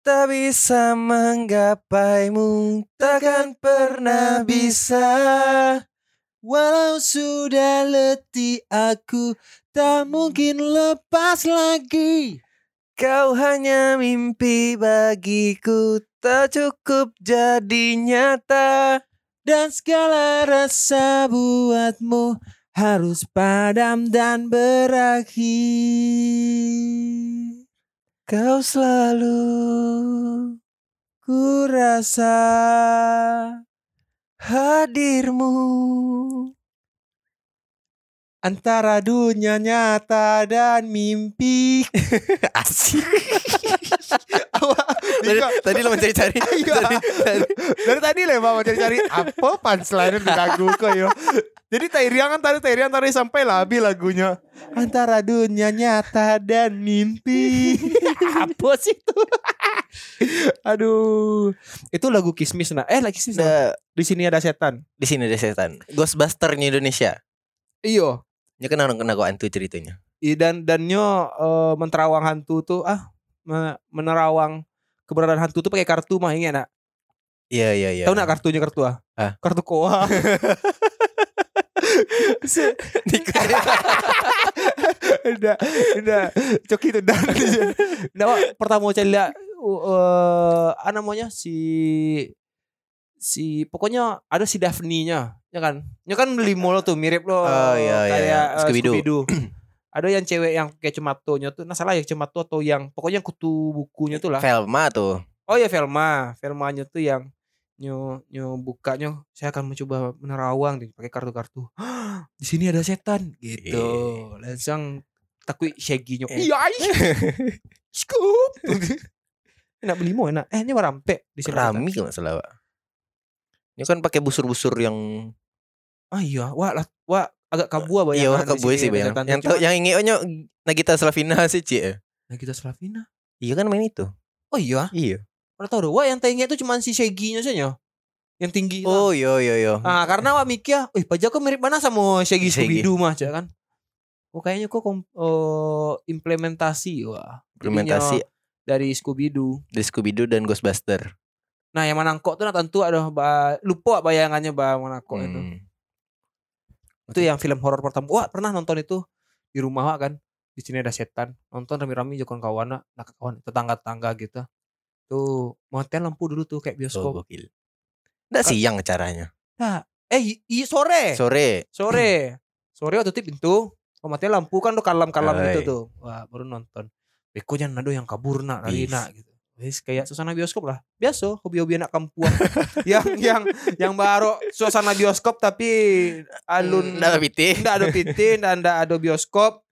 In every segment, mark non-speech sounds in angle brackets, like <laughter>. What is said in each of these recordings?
tak bisa menggapaimu Takkan pernah bisa Walau sudah letih aku tak mungkin lepas lagi. Kau hanya mimpi bagiku Tak cukup jadi nyata Dan segala rasa buatmu harus padam dan berakhir. Kau selalu Ku rasa hadirmu antara dunia nyata dan mimpi. <laughs> Asik <laughs> tadi, tadi lo mencari-cari <laughs> Iya. Tadi- tadi- Dari tadi lah mau cari-cari apa punchline di lagu kok yo. Jadi Tairian kan tadi Tairian tadi sampai labi lagunya antara dunia nyata dan mimpi. <laughs> apa sih itu? <laughs> Aduh, itu lagu Kismis nah. Eh, lagi Kismis. nah. Di sini ada setan. di sini ada setan Ghostbusternya Indonesia Iyo. Ya kena kena kok antu ceritanya I- dan dannya eh, menerawang hantu tuh ah me- menerawang keberadaan hantu tuh pakai kartu mah ingat nak? Iya iya iya Tahu nak kartunya kartu ah? Ah. Kartu koa. <laughs> Se- Udah, udah, coki itu dan. Nah, pertama saya lihat uh, apa namanya si si pokoknya ada si Daphne-nya, ya kan? Ya kan limo lo tuh mirip lo Oh, iya, iya, kayak iya. uh, Scooby-Doo. Scooby-Doo. ada yang cewek yang kayak cematonya tuh, nah salah ya cemato atau yang pokoknya yang kutu bukunya tuh lah. Velma tuh Oh ya Velma, Velmanya tuh yang nyo nyo bukanya saya akan mencoba menerawang nih pakai kartu-kartu. <gasps> Di sini ada setan gitu. Langsung takut shaggy-nya. Eh. Iya. <laughs> Scoop. <laughs> enak beli mau enak. Eh ini warampe di sini. Rami kalau nggak salah Pak. Ini kan pakai busur-busur yang Ah iya, wah lah, wah agak kabu apa Iya ya? wah keboy sih bayang. Yang tau yang ingetnya Nagita Slavina sih Ci ya. Kita Slavina. Iya kan main itu. Oh iya, Iya. Dong. Wah yang tengnya itu cuma si shaggy-nya saja. Yang tinggi. itu. Oh iya iya iya. Ah, karena wak mikir, "Wih, pajak kok mirip mana sama Shaggy. Scooby-Doo mah, Cak, kan?" Oh, kayaknya kok kom- oh, implementasi wah. Implementasi Jadinya dari Scooby-Doo. di Scooby-Doo dan Ghostbuster. Nah, yang manangkok tuh nah tentu ada ba, lupa bayangannya ba manangkok itu. Hmm. Itu yang film horor pertama. Wah, pernah nonton itu di rumah wak kan. Di sini ada setan. Nonton rame-rame jokon kawan nak kawan tetangga-tetangga gitu. Tuh, matiin lampu dulu tuh kayak Oh, bioskop. gokil. Nggak siang caranya. Nah, eh i, sore. Sore. sore sore waktu tutup pintu oh mati lampu kan tuh kalam-kalam gitu tuh wah baru nonton Beko jangan ada yang kabur nak lari nak gitu Wis kayak suasana bioskop lah biasa hobi-hobi anak kampuan <laughs> yang yang yang baru suasana bioskop tapi alun Nggak piti. ndak ada pitin dan ndak ada bioskop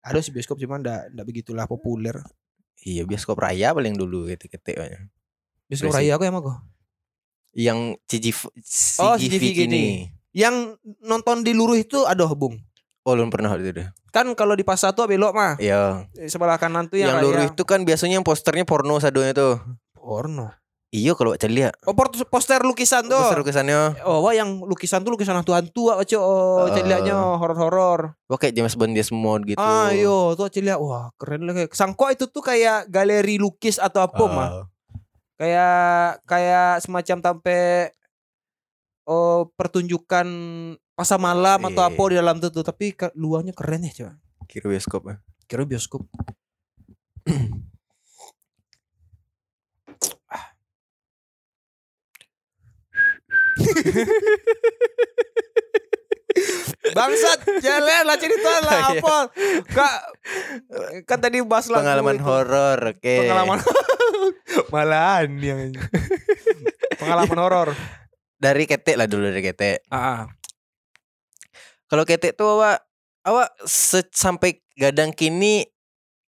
ada sih bioskop cuman ndak begitulah populer Iya bioskop raya paling dulu gitu ketik bioskop Terus raya aku yang mau Yang CGV, Oh, CGV CGV gini. gini. yang nonton di luruh itu ada bung Oh belum pernah itu deh. kan kalau di pasar tuh belok mah Iya. Sebelah kanan tuh Yang yang, luruh itu kan biasanya yang posternya porno sadonya tuh. porno Iya kalau baca lihat. Oh port- poster lukisan tuh. Poster lukisannya. Oh wah yang lukisan tuh lukisan hantu-hantu ah cok oh, Eh. lihatnya horor-horor. Wah kayak James Bond dia semua gitu. Ah yo tuh lihat wah keren lah kayak sangko itu tuh kayak galeri lukis atau apa mah. Ah. Kayak kayak semacam sampai oh pertunjukan pasar malam atau Iya. apa di dalam tuh, tuh. tapi luarnya keren ya coba. Kira bioskop ya. Kira bioskop. <clears throat> Bangsat, jalan lah cerita lah Iya. apa. Kak kan tadi bahas lagu Pengalaman horor, oke. Pengalaman <laughs> malahan yang pengalaman horor. Dari ketek lah dulu dari ketek. Ah, ah. Kalau ketek tuh awak awak sampai gadang kini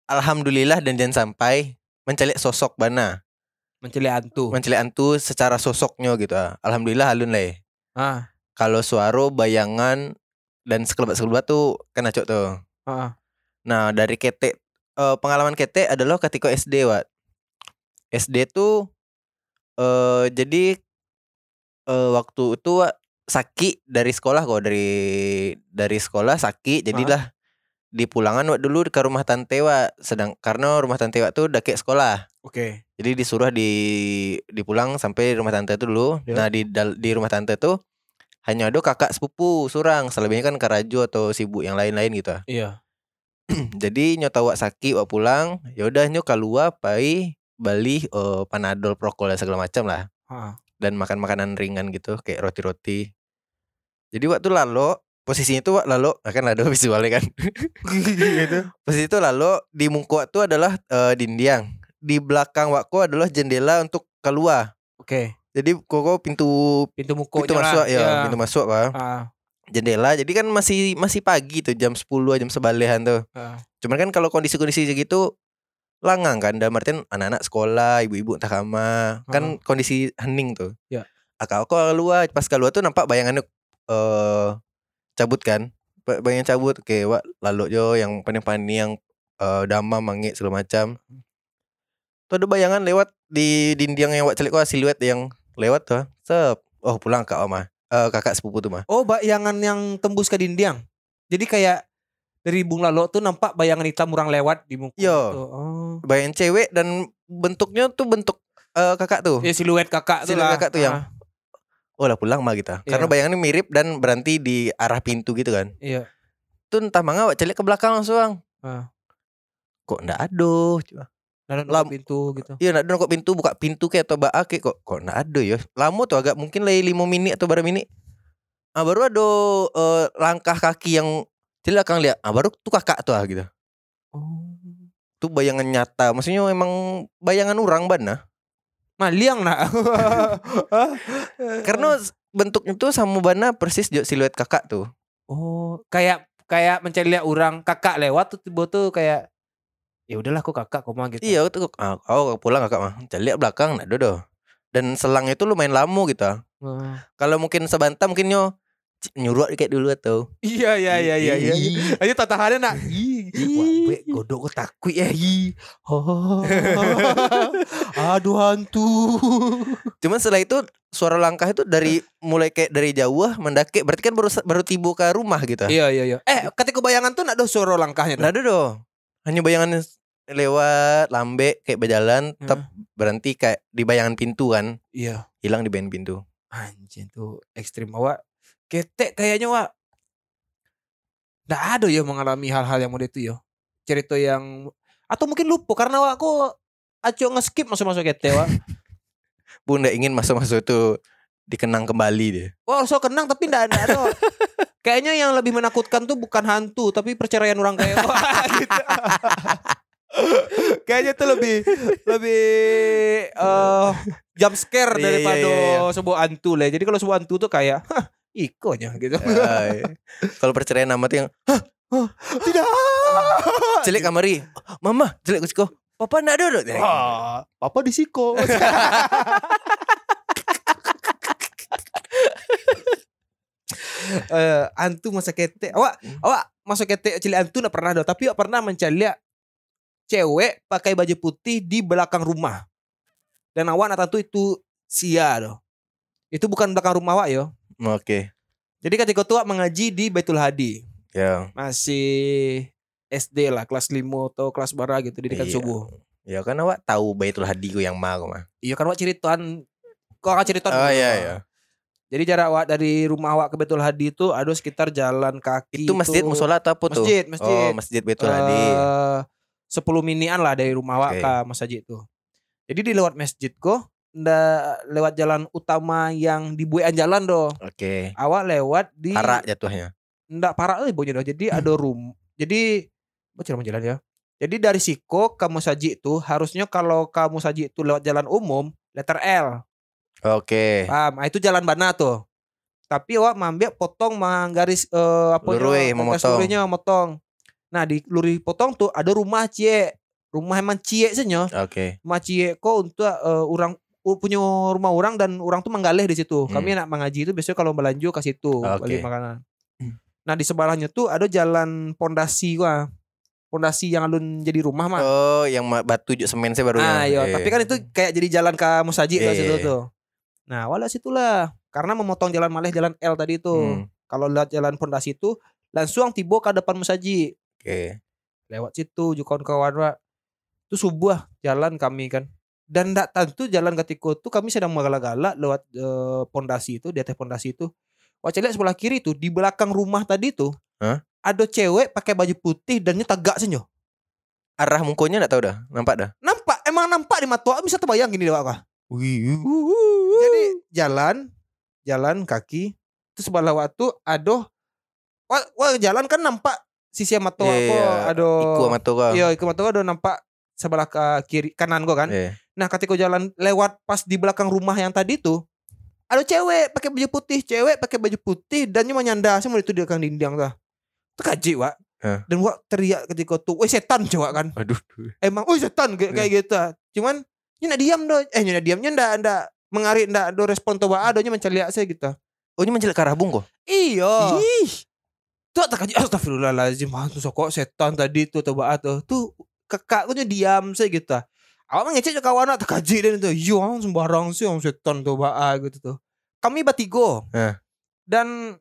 alhamdulillah dan jangan sampai mencari sosok bana. Menceli hantu. Mencari antu secara sosoknya gitu. ah. Alhamdulillah halun lah. ya. Ah, Kalau suaro bayangan dan sekelebat-sekelebat tuh kena cok tuh. ah, ah. Nah, dari ketek eh, pengalaman ketek adalah ketika SD, Wat. SD tuh eh jadi eh waktu itu Wak, sakit dari sekolah kok dari dari sekolah sakit jadilah di pulangan wak dulu ke rumah tante wak sedang karena rumah tante wak tuh deket sekolah Oke. jadi disuruh di dipulang sampai rumah tante tuh dulu Ya. nah di di rumah tante tuh hanya ada kakak sepupu surang selebihnya kan karajo atau sibuk yang lain-lain gitu Iya. <clears throat> jadi nyo tahu wak sakit wak pulang ya udah nyo keluar pai beli eh, panadol prokol dan segala macam lah Ha. dan makan makanan ringan gitu kayak roti-roti jadi waktu lalu posisinya itu lalu akan ada <laughs> visualnya kan? <laughs> Gitu. posisi itu lalu di wak tuh adalah eh, dinding. Di belakang wakku adalah jendela untuk keluar. Oke. jadi koko pintu Pintu muko pintu masuk ya, pintu masuk pak Ah, jendela jadi kan masih masih pagi tuh jam 10 jam sebalihan tuh. Ah. cuman kan kalau kondisi-kondisi gitu langang kan dalam artian anak-anak sekolah ibu-ibu entah kama kan kondisi hening tuh. Ya. akak aku keluar pas keluar tuh nampak bayangannya eh cabut kan Ba- bayangan cabut oke wak lalu jo yang paning-paning yang eh, dama mangit segala macam tuh ada bayangan lewat di dinding yang wak celik kok siluet yang lewat tuh sep oh pulang kak oma Eh, kakak sepupu tuh mah Oh, bayangan yang tembus ke dinding. Jadi kayak dari Bung Lalo tuh nampak bayangan hitam orang lewat di muka. Yo. tuh. Oh. bayangan cewek dan bentuknya tuh bentuk eh, kakak tuh Ya siluet kakak tuh Siluet lah. kakak tuh yang- Ah, Oh lah pulang mah kita. Karena Iya. bayangannya mirip dan berhenti di arah pintu gitu kan. Iya. Tuh entah mangga wak celik ke belakang langsung. Ah. Kok ndak ada? Coba. Lam- pintu gitu. Iya ada kok pintu buka pintu kayak atau bak kayak kok kok ndak ada ya. Lama tuh agak mungkin lagi 5 menit atau berapa menit. Ah baru ada eh, langkah kaki yang celik akan lihat. Ah baru tuh kakak tuh ah, gitu. Oh. Tuh bayangan nyata. Maksudnya emang bayangan orang ban nah. Maliang nak. <laughs> Karena bentuknya tuh sama bana persis jo siluet kakak tuh. oh, kayak kayak mencari lihat orang kakak lewat tuh tiba tuh kayak ya udahlah aku kakak kok mah gitu. Iya tuh ah, oh pulang kakak mah. Celik belakang ndak ada doh. Dan selangnya itu lumayan lama gitu. Kalau mungkin sebantam mungkin nyo c- nyuruh kayak dulu atau. Iya iya iya iya iya. Ih. Ayo tatahannya nak. Ih. Wah, godok gue takut ya. Ih. Oh. Aduh hantu. Cuman setelah itu suara langkah itu dari mulai kayak dari jauh mendaki berarti kan baru baru tiba ke rumah gitu. Iya iya iya. Eh, ketika bayangan tuh nak ada suara langkahnya. Nggak ada doh. Hanya bayangan lewat lambe kayak berjalan Hmm. tetap berhenti kayak di bayangan pintu kan. Iya. Hilang di bayangan pintu. Anjing tuh ekstrim awak. Ketek kayaknya wak. Nggak ada ya mengalami hal-hal yang model itu ya. Cerita yang atau mungkin lupa karena wak aku aco nge-skip masuk-masuk ketek wak. <laughs> Bunda ingin masuk-masuk itu dikenang kembali deh. Wah, so kenang tapi nggak ada. ada. Kayaknya yang lebih menakutkan tuh bukan hantu tapi perceraian orang kayak wah <laughs> gitu. Kayaknya tuh lebih lebih eh jump scare Iya, iya, daripada iya, iya. sebuah hantu lah. Jadi kalau sebuah hantu tuh kayak ikonya gitu. Ay. Kalau perceraian nama tuh yang Tidak. celik kamari. Mama, celik kusiko. Papa ndak ada. doh." Wah, papa di siko. <laughs> Eh, antu masa kete. Awak, awak masa kete cilik antu enggak pernah dah, tapi awak pernah mencari cewek pakai baju putih di belakang rumah. Dan awak nak tahu itu sia doh. Itu bukan belakang rumah awak yo. Oke. Jadi ketika itu awak mengaji di Baitul Hadi. Ya. Masih SD lah, kelas 5 atau kelas bara gitu di dekat Iya. subuh. Ya kan awak tahu Baitul Hadi ku yang mah mah. Iya kan awak ceritaan Kok akan cerita Oh iya iya. Jadi jarak awak dari rumah awak ke Betul Hadi itu ada sekitar jalan kaki Itu masjid musola atau apa tuh? Masjid, masjid. Oh, masjid Baitul Hadi. Eh, 10 minian lah dari rumah awak Oke. ke masjid itu. Jadi di lewat masjid kok ndak lewat jalan utama yang di buean jalan doh. Oke. Awak lewat di Arak jatuhnya. ndak parah euy bonya doh. Jadi ada rum. Jadi baca jalan ya. Jadi dari Siko ke Musajid itu harusnya kalau ke Musajid itu lewat jalan umum letter L. Oke. Paham? Ah, itu jalan bana tuh. Tapi awak mambil potong manggaris eh apa Lurui, garis memotong. memotong. Nah, di luri potong tuh ada rumah cie. Rumah emang cie senyo. Oke. Rumah cie kok untuk eh, orang punya rumah orang dan orang tuh menggalih di situ. Hmm. Kami anak mengaji itu biasanya kalau belanja ke situ Oke. beli makanan. Nah, di sebelahnya tuh ada jalan pondasi gua. Pondasi yang alun jadi rumah mah. Oh, yang batu semen saya baru. Ah, iya, eh. tapi kan itu kayak jadi jalan ke Musajid Iya, lah situ iya, iya. tuh. Nah, wala situlah. Karena memotong jalan malih jalan L tadi itu. Hmm, Kalau lihat jalan pondasi itu langsung tiba ke depan Musajid. Oke. lewat situ ju kawan-kawan Wak. Itu subuh jalan kami kan. Dan ndak tentu jalan ketika itu kami sedang mengalak-galak lewat eh, pondasi itu di atas pondasi itu. Wah lihat sebelah kiri tuh di belakang rumah tadi tuh. Hah? Ada cewek pakai baju putih dan dia tegak senyo. Arah mukonya enggak tahu dah. Nampak dah. Nampak emang nampak di mata bisa terbayang gini? Wih. Jadi jalan jalan kaki terus sebelah waktu aduh wah, wah jalan kan nampak sisi mata Iya, apa iya. aduh Iku kau. Iya, iku mata ada nampak sebelah ke kiri kanan gua kan. Iya. Nah, ketika jalan lewat pas di belakang rumah yang tadi tuh ada cewek pakai baju putih, cewek pakai baju putih dan dia menyandar semua itu di belakang dinding tuh. Itu kaji, Wak. Hah. Dan Wak teriak ketika tuh, "Woi setan, coba kan." Aduh. Emang, "Woi setan" kayak, kayak gitu. Cuman nak diam doh. Eh, nak diamnya ndak ndak mengarik ndak do respon tuh adonya menceliak saya gitu. Oh ini menjelek ke arah bung kok. Iya. Ih. Tuh tak kaji astagfirullahalazim. Ah, tuh sokok setan tadi tuh coba tuh. Tuh kakakku diam saya gitu. Awak mengecek juga kawan tak kaji dan itu. Yo sembarang sih orang setan tuh baa gitu tuh. Kami batigo. Hah. Dan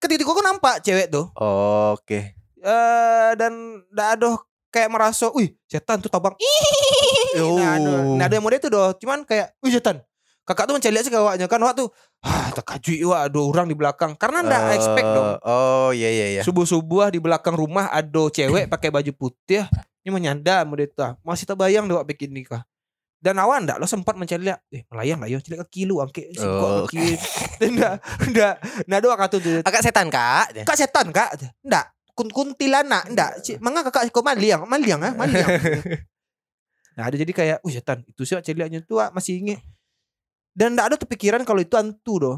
ketika aku nampak cewek tuh. Oke. eh dan ndak ada kayak merasa, wih setan tuh tabang. <laughs> Oh. Nah, ada, nah, ada yang model itu doh. Cuman kayak, wih setan. Kakak tuh mencari sih kawaknya kan waktu ah tak kajui wah ada orang di belakang karena ndak Eh, expect dong Oh iya iya iya. subuh-subuh di belakang rumah ada cewek pakai baju putih ini menyanda itu masih terbayang doa bikin nikah. Dan awan ndak lo sempat mencari lihat eh melayang lah yo cilik ke kilo angke si Oh, dan ndak ndak ndak doa kata tuh Agak setan kak. kak setan kak. Ndak kun kuntilanak ndak mangga kakak kau maliang maliang ah maliang. <laughs> Nah ada jadi kayak wih setan itu sih celiaknya tuh ah, masih inget dan ndak ada kepikiran kalau itu hantu doh.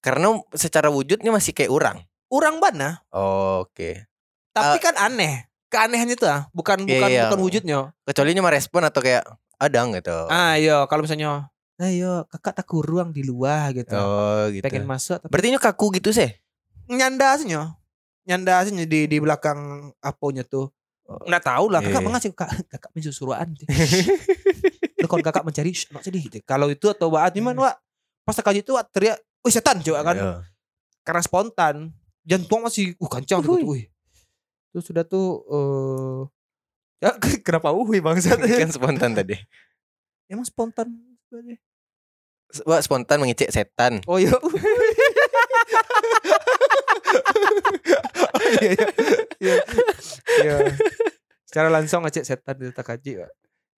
Karena secara wujudnya masih kayak orang. orang mana Oke. tapi kan aneh keanehannya tuh ah bukan Iya, bukan iya. bukan wujudnya Kecuali cuma respon atau kayak adang gitu. Ah iya kalau misalnya Ayo kakak tak ruang di luar gitu Oh gitu. Pengen masuk tapi Berarti ini kaku gitu sih. Nyanda aslinya Nyanda aslinya di, di belakang aponya tuh Nggak tahu lah kakak Iya. mengasih kakak, kakak mensusuruan <laughs> Lu kalau kakak mencari nak sedih gitu. Kalau itu atau baat gimana wak Pas kaji itu wak teriak Wih setan coba kan Iya. Karena spontan Jantung masih Uh kancang tuh Uhuy. Wih Terus sudah tuh eh Ya <laughs> kenapa uhui bangsat <laughs> kan spontan tadi. Emang spontan sebenarnya. Wah spontan mengecek setan. Oh iya. <laughs> Oh, iya, iya. Iya. Iya. Secara langsung ngecek setan di Takaji, Pak.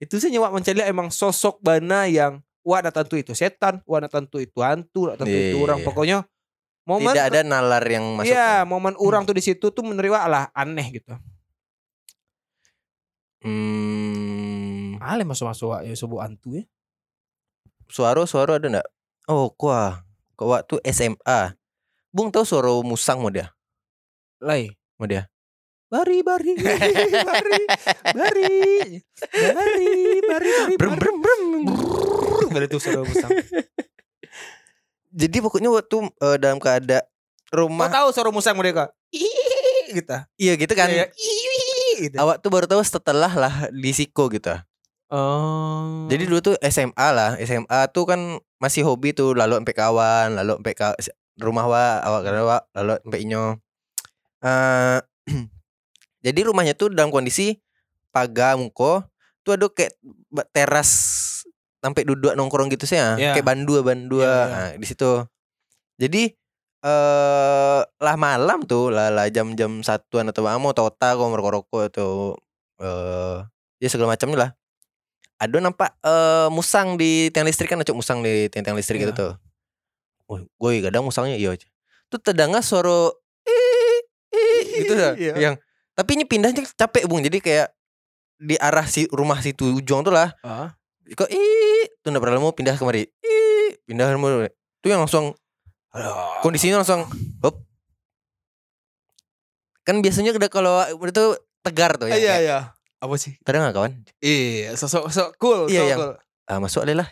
Itu sih nyewa mencari emang sosok bana yang wah ada tentu itu setan, wah ada tentu itu hantu, ada tentu itu Iya, orang. iya. Pokoknya momen Tidak ada nalar yang masuk. Iya, momen orang tuh di situ tuh menerima lah aneh gitu. Hmm, Ale masuk-masuk ya sebuah hantu ya. suara suara ada ndak? Oh kuah. Kok waktu SMA. Bung tahu suara musang mau dia? Lai. Mau dia? Bari bari bari bari bari bari bari Brem brem brem. Bari itu suara musang. Jadi pokoknya waktu eh, dalam keadaan rumah tahu suara musang mereka? Gitu. iya gitu kan. Kayak, ih, gitu. Awak tuh baru tahu setelah lah di Siko gitu. Oh. Jadi dulu tuh SMA lah, SMA tuh kan masih hobi tuh lalu sampai kawan, lalu sampai ka, rumah wa, awak kada wa, lalu sampai inyo. Eh <clears throat> jadi rumahnya tuh dalam kondisi pagar muko, tuh ada kayak teras sampai duduk nongkrong gitu sih ya, Iya. kayak bandua bandua Iya, iya. Nah, di situ. Jadi eh lah malam tuh lah, lah jam-jam satuan atau apa mau tota kau merokok-rokok atau eh ya segala macamnya lah ada nampak eh musang di tiang listrik kan acuk musang di tiang-tiang listrik Iya. gitu tuh. Woi, gue kadang musangnya iya aja. Tuh terdengar suara gitu dah. Iya. Yang tapi ini pindahnya capek Bung. Jadi kayak di arah si rumah situ ujung tuh lah. Ah. Kok ih pernah mau pindah kemari. Ih, pindah kemari. Tuh yang langsung kondisinya langsung hop. Kan biasanya udah kalau itu tegar tuh ya. Iya iya. Apa sih? Kadang nggak kawan? Iya, sosok sosok cool. Iya, yang- cool. ah, masuk lah.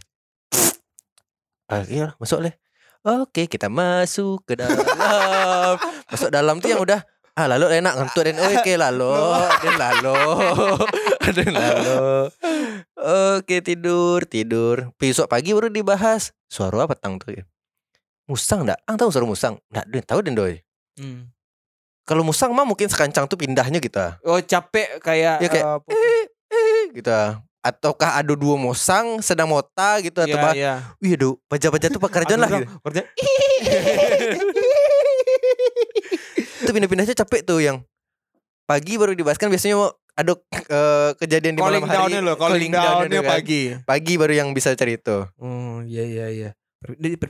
Ah, iya, masuk le. Oke, kita masuk ke dalam. <laughs> masuk dalam tuh yang udah ah lalu enak ngantuk dan oke lalu dan <laughs> lalu <laughs> dan lalu <laughs> oke tidur tidur besok pagi baru dibahas suara apa tang tuh ya musang enggak ang tahu suara musang enggak doi tahu den doi Hmm. Kalau musang mah mungkin sekancang tuh pindahnya gitu. Oh capek kayak Ya, kayak, eh, Eh, eh, gitu. ah. Ataukah ada dua musang sedang mota gitu atau Iya, bah, iya. wih aduh baja-baja tuh pekerjaan lah gitu. Kerja. Itu pindah-pindahnya capek tuh yang pagi baru dibahaskan biasanya mau ada eh, kejadian di calling malam hari. loh, calling downnya tuh kan. pagi. Pagi baru yang bisa cari itu. Oh iya iya iya.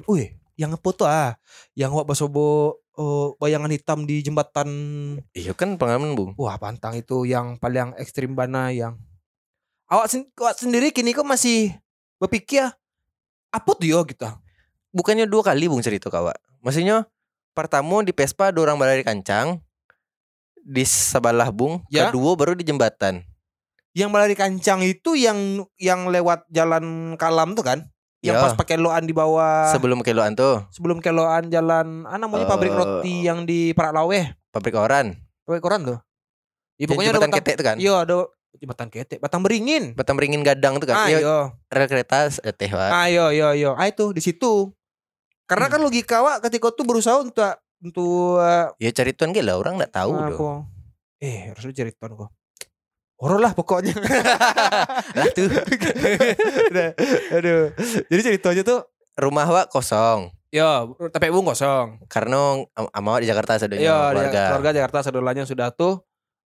Wih, yang foto ah, yang wak basobo oh, bayangan hitam di jembatan. Iya kan pengalaman bung. Wah pantang itu yang paling ekstrim bana yang. Awak, sen- awak sendiri kini kok masih berpikir apa tuh yo gitu. Bukannya dua kali bung cerita kawa. Maksudnya pertama di Vespa ada orang berlari kancang di sebelah bung. Ya. Kedua baru di jembatan. Yang melari kancang itu yang yang lewat jalan kalam tuh kan? Yang Ya. pas pakai loan di bawah Sebelum keloan tuh sebelum keloan jalan ah namanya pabrik Eh, roti yang di Parak Laweh. pabrik orang. Pabrik koran tuh. Ya, pokoknya ada jembatan batang, ketek tuh kan. Iya ada jembatan ketek, batang beringin. Batang beringin gadang tuh kan. Iya, Ayo, rel kereta eh, teh ayo, ayo, ayo. Ah itu di situ. Karena Hmm. kan logika wak ketika tuh berusaha untuk untuk uh, Ya cari tuan lah orang nggak tahu apa? doh. Eh, harusnya cerita kok. Horor lah pokoknya. <laughs> Lah tuh <laughs> Udah, Aduh. Jadi ceritanya tuh rumah Wak kosong. ya tapi bung kosong. Karena am- ama di Jakarta Iya, sadanya keluarga. keluarga. keluarga Jakarta saudaranya sudah tuh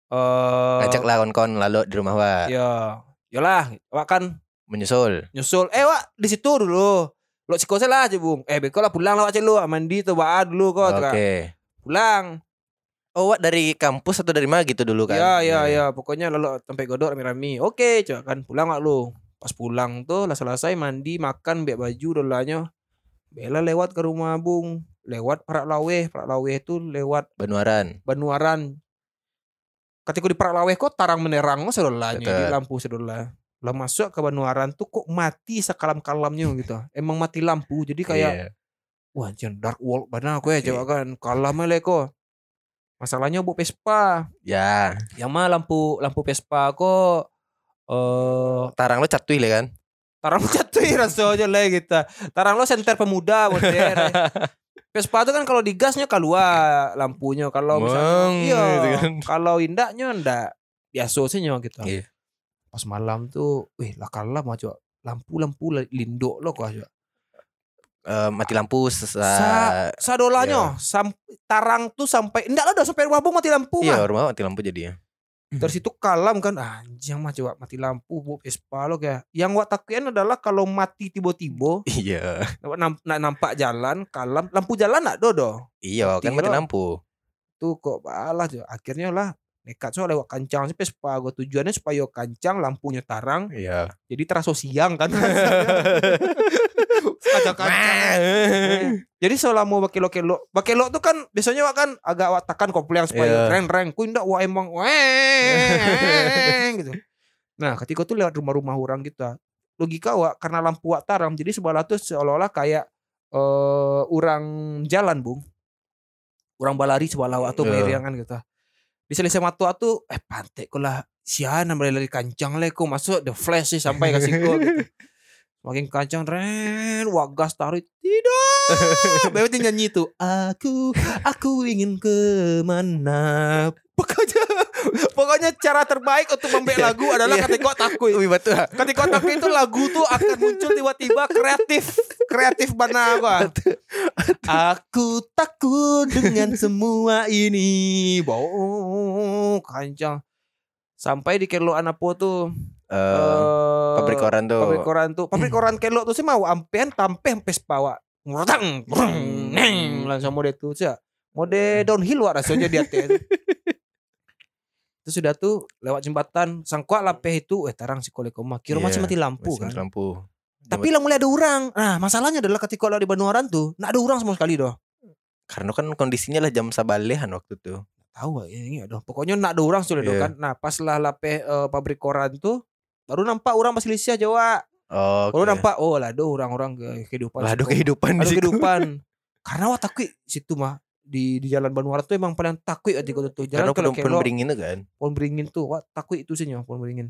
eh Ngajak lah kawan-kawan lalu di rumah Wak Ya, yalah, wak kan menyusul. nyusul. Eh, wak di situ dulu. Lo sikose lah aja, Bung. Eh, beko lah pulang lah wak celu, mandi tuh wak dulu kok. Oke. Pulang. Oh, Wak dari kampus atau dari mana gitu dulu kan? Ya, ya, ya. Pokoknya lalu sampai godok rame-rame. Oke, coba kan pulang wak lu. Pas pulang tuh lah selesai mandi, makan, biak baju dolanya. Bela lewat ke rumah Bung. Lewat Parak Laweh. Parak Laweh itu lewat Banuaran. Banuaran. Ketika di Parak Laweh kok tarang menerang sedolanya di lampu sedola. Lah masuk ke Banuaran tuh kok mati sekalam-kalamnya gitu. Emang mati lampu. Jadi kayak Iya. wah anjir dark world benar aku ya coba kan. Kalamnya leko. Masalahnya bu Vespa. Ya, Yang mah lampu lampu Vespa kok eh tarang lo catuy le kan? tarang jatuh rasanya lah gitu. Tarang lo senter pemuda modern. Vespa itu kan kalau digasnya keluar lampunya kalau misalnya Meng, iya gitu kan. kalau indaknya ndak biasa sih gitu. Iya. Pas malam tuh, wih lah kalah mah coba lampu-lampu lindok lo kok coba. Eh, mati lampu sesa Sa- Sadolanya sam tarang tuh sampai ndak lah udah sampai rumah mati lampu Iya, mah. rumah mati lampu jadinya. Dari situ kalam kan anjing mah coba mati lampu bu Vespa lo kayak. Yang wak takutin adalah kalau mati tiba-tiba Iya. namp- nak nampak jalan kalam lampu jalan nak dodo Iya, kan mati lampu. tuh kok balah akhirnya lah nekat. So lewat kancang sih Vespa gue tujuannya supaya kancang lampunya tarang Iya. jadi terasa siang kan. <laughs> Kancang-kancang jadi selama bakelo-kelo bakelo tuh kan biasanya wak kan agak wak tekan kopling supaya Iya. reng-reng ku ndak wak emang weng. <laughs> Gitu. Nah ketika tuh lewat rumah-rumah orang kita logika wak karena lampu wak taram jadi sebelah tuh seolah-olah kayak eh orang jalan bung. Orang balari sebelah wak tuh Iya. meriangan gitu di selisih matu tuh eh pantek kok lah siana lari kancang leko masuk the flash sih sampai siku gitu. <laughs> Makin kancang ren, wagas tarik tidak. <laughs> Bebet nyanyi tuh. Aku, aku ingin ke mana. Pokoknya, pokoknya cara terbaik untuk membek lagu adalah Iya. ketika takui. Wih, betul. Ketika takui itu lagu tuh akan muncul tiba-tiba kreatif, kreatif mana? Aku takut dengan semua ini. Bau kancang. Sampai di Kelo Anapo tuh Eh, eh, pabrik koran tuh. pabrik koran tuh. Pabrik <clears throat> koran kelo tuh sih mau ampean tampe sampai sepawa ngurutang neng. Langsung mode tuh sih mode downhill wak rasanya dia teh. Itu sudah tuh lewat jembatan sangkwa lapeh itu. Eh tarang si koleko mah kira masih Iya, mati lampu Masih kan? lampu. tapi lah mulai ada orang. Nah masalahnya adalah ketika lo di Banuaran tuh nggak ada orang sama sekali doh. Karena kan kondisinya lah jam sabalehan waktu itu. tahu ya ini aduh pokoknya nggak ada orang sudah doh Iya. kan. Nah pas lah lapeh eh, pabrik koran tuh baru nampak orang masih Malaysia Jawa Oh, baru nampak oh lah ada orang-orang ke kehidupan Lah ada situ. kehidupan di situ. kehidupan <laughs> karena wah takut situ mah di di jalan Banuara tuh emang paling takut hati kau tuh jalan kalau kelok beringin tuh kan. pohon beringin tuh wah takut itu sih pohon beringin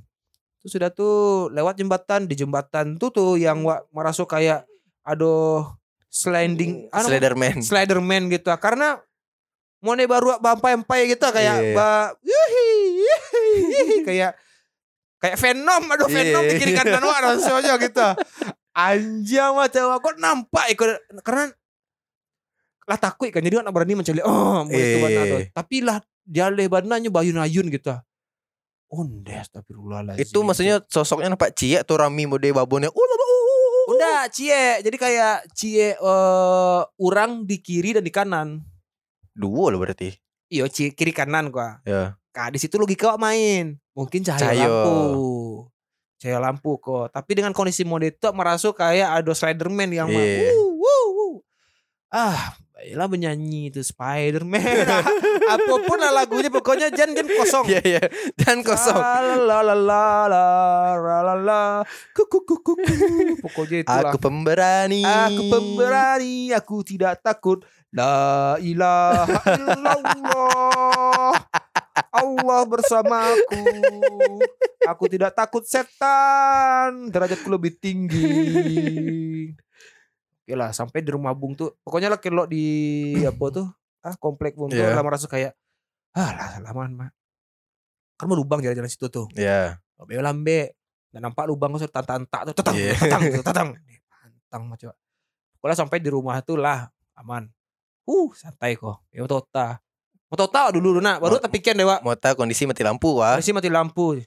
itu sudah tuh lewat jembatan di jembatan tuh tuh yang wah merasa kayak aduh sliding anu, Sliderman. Sliderman gitu karena Mau baru bampai-empai gitu kayak Iya. ba yuhi, yuhi, yuhi, kayak kayak Venom aduh Iya. Venom di kiri kanan wah rasanya gitu. Anjing macam aku nampak ikut karena lah takut kan jadi anak berani mencari oh itu Iya. Tapi lah dia lebadannya bayun-ayun gitu. Onde astagfirullahaladzim. Itu maksudnya sosoknya nampak cie atau Rami mode babonnya. Uh, uh, uh, uh, uh. Udah cie Jadi kayak cie eh Orang di kiri dan di kanan Dua loh berarti. Iya cie kiri kanan gua Ya. Nah di situ logika main Mungkin cahaya, Cahaya. lampu Cahaya lampu kok Tapi dengan kondisi mode itu merasa kayak ada Spiderman yang Iya. wuh, wuh, wuh. Ah Baiklah menyanyi itu Spiderman <laughs> Apa pun lah lagunya Pokoknya Jan Jan kosong Iya iya. Dan kosong. La la la la la la la Kuku kuku kuku Pokoknya itulah Aku pemberani. Aku pemberani, aku tidak takut. La ilaha illallah. Allah bersamaku. Aku tidak takut setan. Derajatku lebih tinggi. Oke lah, sampai di rumah Bung tuh. Pokoknya lah kelok di apa tuh? Ah, komplek Bung tuh Iya. lah merasa kayak ah lah lamaan mah. Kan mau lubang jalan-jalan situ tuh. Ya. Be lambe. Dan nampak lubang tuh tantak tuh tetang Iya. tetang tetang. Pantang mah coba. Pokoknya sampai di rumah tuh lah aman. Uh, santai kok. Ya tota. Mau tota dulu nak, baru Mau- terpikir dewa. Mau tahu kondisi mati lampu wah. Masih mati lampu.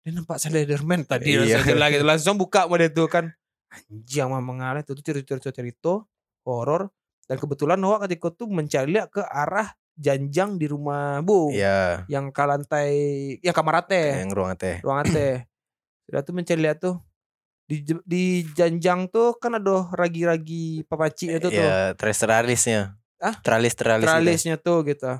Dia nampak Slenderman tadi Iya. jelas gitu. Langsung buka mode itu kan. Anjing mah mengalir itu cerita-cerita cerita horor dan kebetulan Noah ketika itu mencari lihat ke arah janjang di rumah Bung Iya. yang ke lantai yang kamar ate Yang ruang teh. ruangan teh. Sudah tuh mencari lihat tuh di di janjang tuh kan ada ragi-ragi papaci itu tuh. Ya, tralis tralisnya. Ah? Tralis tralis. gitu. Tralisnya tuh gitu.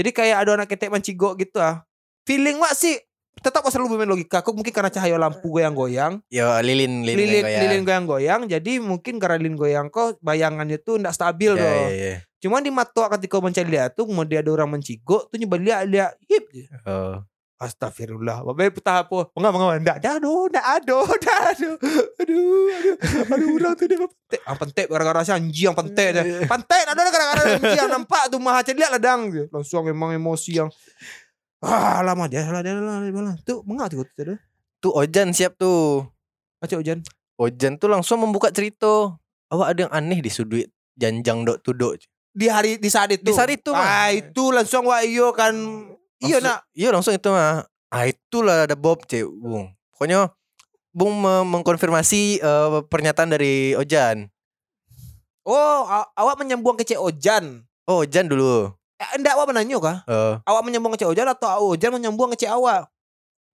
Jadi kayak ada anak ketek mancigo gitu ah. Feeling wak sih tetap selalu bermain logika. Aku mungkin karena cahaya lampu goyang-goyang, Ya lilin lilin, lilin kayak- lilin goyang-goyang, jadi mungkin karena lilin goyang kok bayangannya tuh ndak stabil Ya, tuh. ya, ya. Cuman di mata ketika mencari lihat tuh kemudian ada orang mencigo tuh nyoba lihat lihat hip Oh. Astagfirullah. Bapak petah apa? Enggak, enggak, enggak. Enggak ada, enggak ada, enggak ada. Aduh, aduh. Aduh, orang tuh dia pentek. Yang pentek gara-gara si anjing yang pentek dia. Pentek ada gara-gara anjing yang nampak tuh maha lihat ladang. Langsung memang emosi yang Ah, lama dia salah dia lah mengapa tuh tuh. Tuh Ojan siap tuh. Baca hujan. Ojan tuh langsung membuka cerita. Awak ada yang aneh di sudut janjang dok tudok. Di hari di saat itu. Di saat itu. Ah, itu langsung wah iyo kan. Iya nak. Iya langsung itu mah. Ah itulah ada Bob cek Bung. Pokoknya Bung me- mengkonfirmasi eh, pernyataan dari Ojan. Oh, aw- awak menyambung ke Cek Ojan. Oh Ojan dulu. Eh, enggak awak menanya kah? Eh, Awak menyambung ke Cek Ojan atau awak Ojan menyambung ke Cek awak?